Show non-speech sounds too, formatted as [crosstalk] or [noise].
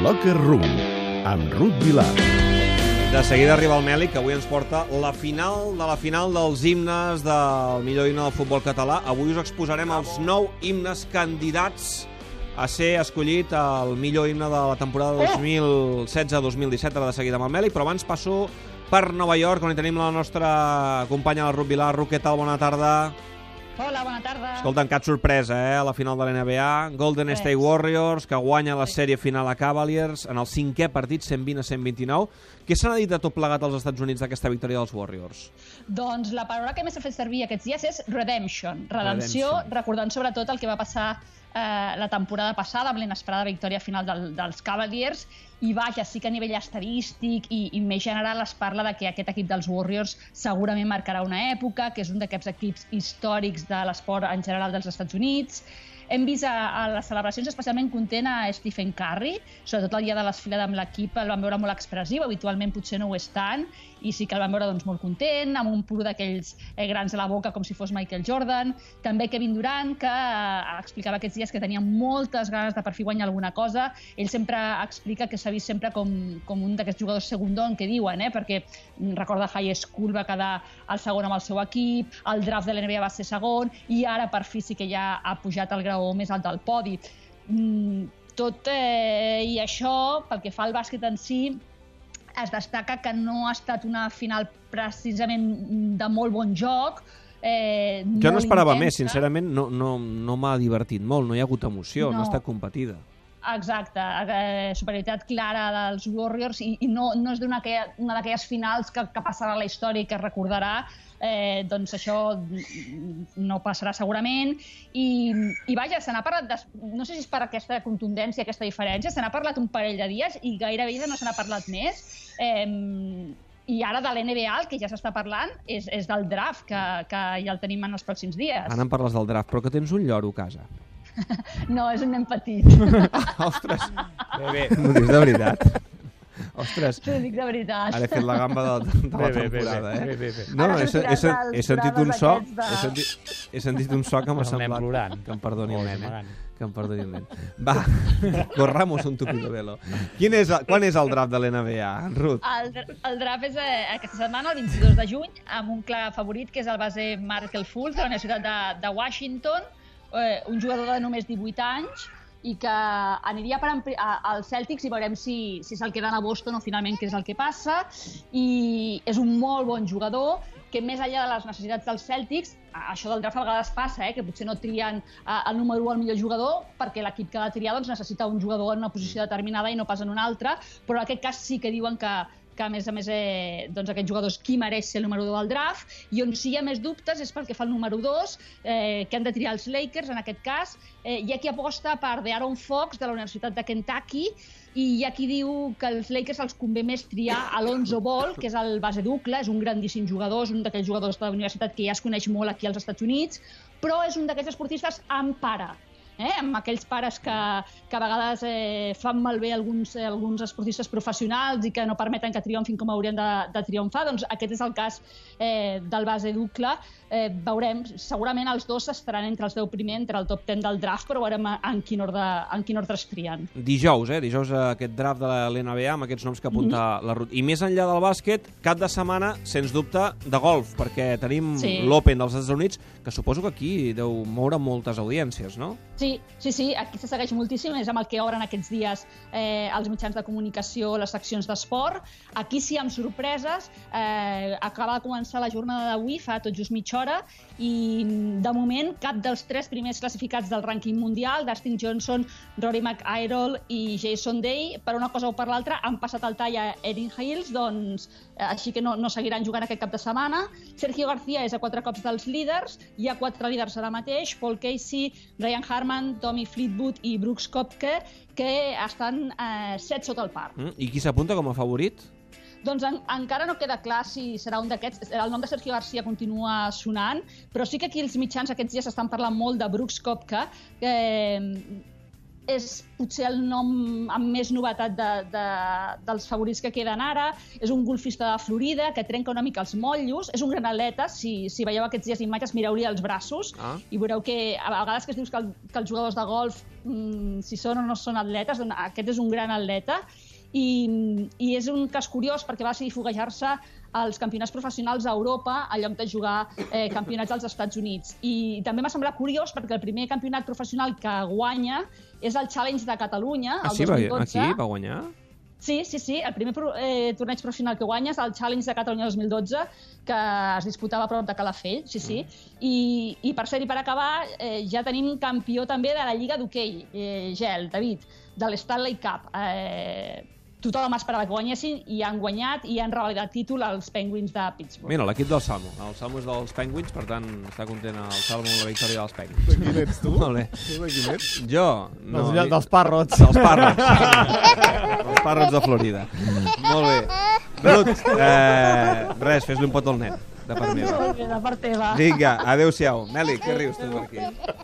Locker Room, amb Ruth Vilar. De seguida arriba el Meli, que avui ens porta la final de la final dels himnes del millor himne del futbol català. Avui us exposarem els nou himnes candidats a ser escollit el millor himne de la temporada 2016-2017, ara de seguida amb el Meli, però abans passo per Nova York, on hi tenim la nostra companya, la Ruth Vilar. Ruth, què tal? Bona tarda. Hola, bona tarda. Escolta, cap sorpresa, eh, a la final de l'NBA. Golden Sí. State Warriors, que guanya la sèrie final a Cavaliers en el cinquè partit, 120 a 129. Què se n'ha dit de tot plegat als Estats Units d'aquesta victòria dels Warriors? Doncs la paraula que més s'ha fet servir aquests dies és redemption, redempció, Redemption. recordant sobretot el que va passar eh, la temporada passada amb l'inesperada victòria final del, dels Cavaliers i vaja, sí que a nivell estadístic i, i més general es parla de que aquest equip dels Warriors segurament marcarà una època, que és un d'aquests equips històrics de l'esport en general dels Estats Units. Hem vist a, a les celebracions especialment content a Stephen Curry, sobretot el dia de l'esfilada amb l'equip el vam veure molt expressiu, habitualment potser no ho és tant, i sí que el vam veure doncs, molt content, amb un puro d'aquells eh, grans a la boca com si fos Michael Jordan. També Kevin Durant, que eh, explicava aquests dies que tenia moltes ganes de per fi guanyar alguna cosa. Ell sempre explica que s'ha vist sempre com, com un d'aquests jugadors segundón que diuen, eh? perquè recorda High School va quedar el segon amb el seu equip, el draft de l'NBA va ser segon, i ara per fi sí que ja ha pujat al grau més alt del podi. Mm, tot eh, i això, pel que fa al bàsquet en si, es destaca que no ha estat una final precisament de molt bon joc, eh, Jo no esperava intensa. més, sincerament, no, no, no m'ha divertit molt, no hi ha hagut emoció, no, no estat competida. Exacte, eh, superioritat clara dels Warriors i, i no, no és que- una d'aquelles finals que, que passarà a la història i que recordarà, eh, doncs això no passarà segurament. I, i vaja, se n'ha parlat, de, no sé si és per aquesta contundència, aquesta diferència, se n'ha parlat un parell de dies i gairebé no se n'ha parlat més. Eh, i ara de l'NBA, el que ja s'està parlant, és, és del draft, que, que ja el tenim en els pròxims dies. Ara em parles del draft, però que tens un lloro a casa. [laughs] No, és un nen petit. [laughs] Ostres, bé, bé, m'ho dius de veritat. Ostres, T'ho dic de veritat. ara he fet la gamba de, de la Bé, temporada, bé, eh? bé, bé, bé. No, he, he, he, sentit un so, de- he sentit, he sentit un so que m'ha El semblat... plorant. Que em perdoni el O nen, eh? Que em perdoni el nen. Va, [laughs] corramos un tupido velo. Quin és, el- quan és el draft de l'NBA, Ruth? El, el draft és eh, aquesta setmana, el 22 de juny, amb un clar favorit, que és el base Markel Fultz, de la Universitat de, de Washington, eh, un jugador de només 18 anys, i que aniria per ampli- a- als Celtics i veurem si, si se'l queden a Boston o finalment què és el que passa. I és un molt bon jugador que més enllà de les necessitats dels Celtics, això del draft a vegades passa, eh, que potser no trien eh, el número 1 al millor jugador perquè l'equip que ha de triar doncs, necessita un jugador en una posició determinada i no pas en una altra, però en aquest cas sí que diuen que, que a més a més eh, doncs aquest jugador és qui mereix ser el número 2 del draft? I on sí hi ha més dubtes és pel que fa al número 2 eh, que han de triar els Lakers en aquest cas. Eh, hi ha qui aposta per de Aaron Fox de la Universitat de Kentucky i hi ha qui diu que als Lakers els convé més triar Alonso Ball, que és el base ducle, és un grandíssim jugador, és un d'aquells jugadors de la universitat que ja es coneix molt aquí als Estats Units, però és un d'aquells esportistes amb pare, eh? amb aquells pares que, que a vegades eh, fan malbé alguns, eh, alguns esportistes professionals i que no permeten que triomfin com haurien de, de triomfar, doncs aquest és el cas eh, del base Ducle. Eh, veurem, segurament els dos estaran entre els 10 primer, entre el top 10 del draft, però veurem en quin ordre, en quin ordre es trien. Dijous, eh? Dijous eh, aquest draft de l'NBA amb aquests noms que apunta Mhm. la Ruth. I més enllà del bàsquet, cap de setmana, sens dubte, de golf, perquè tenim Sí. l'Open dels Estats Units, que suposo que aquí deu moure moltes audiències, no? Sí, sí, sí, aquí se segueix moltíssim, és amb el que obren aquests dies eh, els mitjans de comunicació, les seccions d'esport. Aquí sí, amb sorpreses, eh, acaba de començar la jornada d'avui, fa tot just mitja hora, i de moment cap dels tres primers classificats del rànquing mundial, Dustin Johnson, Rory McIrol i Jason Day, per una cosa o per l'altra, han passat el tall a Erin Hills, doncs eh, així que no, no seguiran jugant aquest cap de setmana. Sergio García és a quatre cops dels líders, hi ha quatre líders ara mateix, Paul Casey, Ryan Harman, Tommy Fleetwood i Brooks Kopke, que estan eh, set sota el par. Mm? I qui s'apunta com a favorit? Doncs en, encara no queda clar si serà un d'aquests. El nom de Sergio García continua sonant, però sí que aquí els mitjans aquests dies estan parlant molt de Brooks Kopka, que és potser el nom amb més novetat de, de, dels favorits que queden ara. És un golfista de Florida que trenca una mica els motllos. És un gran atleta. Si, si veieu aquests dies imatges, mireu-li els braços Ah. i veureu que a vegades que es dius que, el, que els jugadors de golf, mm, si són o no són atletes, doncs aquest és un gran atleta. I, I és un cas curiós perquè va decidir foguejar-se als campionats professionals a Europa en lloc de jugar eh, campionats als Estats Units. I també m'ha semblat curiós perquè el primer campionat professional que guanya és el Challenge de Catalunya, Ah, el sí, va, 2012. aquí va guanyar? Sí, sí, sí. El primer eh, torneig professional que guanya és el Challenge de Catalunya 2012, que es disputava a prop de Calafell, sí, sí. I, i per cert, i per acabar, eh, ja tenim campió també de la Lliga d'Hoquei, eh, Gel, David, de l'Stanley Cup. Eh, tothom esperava que guanyessin i han guanyat i han revalidat títol als Penguins de Pittsburgh. Mira, l'equip del Salmo. El Salmo és dels Penguins, per tant, està content el Salmo amb la victòria dels Penguins. De quin ets, tu? Molt bé. Tu de quin ets? Jo... No, dels, dels parrots. Dels parrots. Els parrots de Florida. Molt bé. Brut, eh, res, fes-li un pot al net, de part meva. De part teva. Vinga, adeu-siau. Meli, què rius tu per aquí?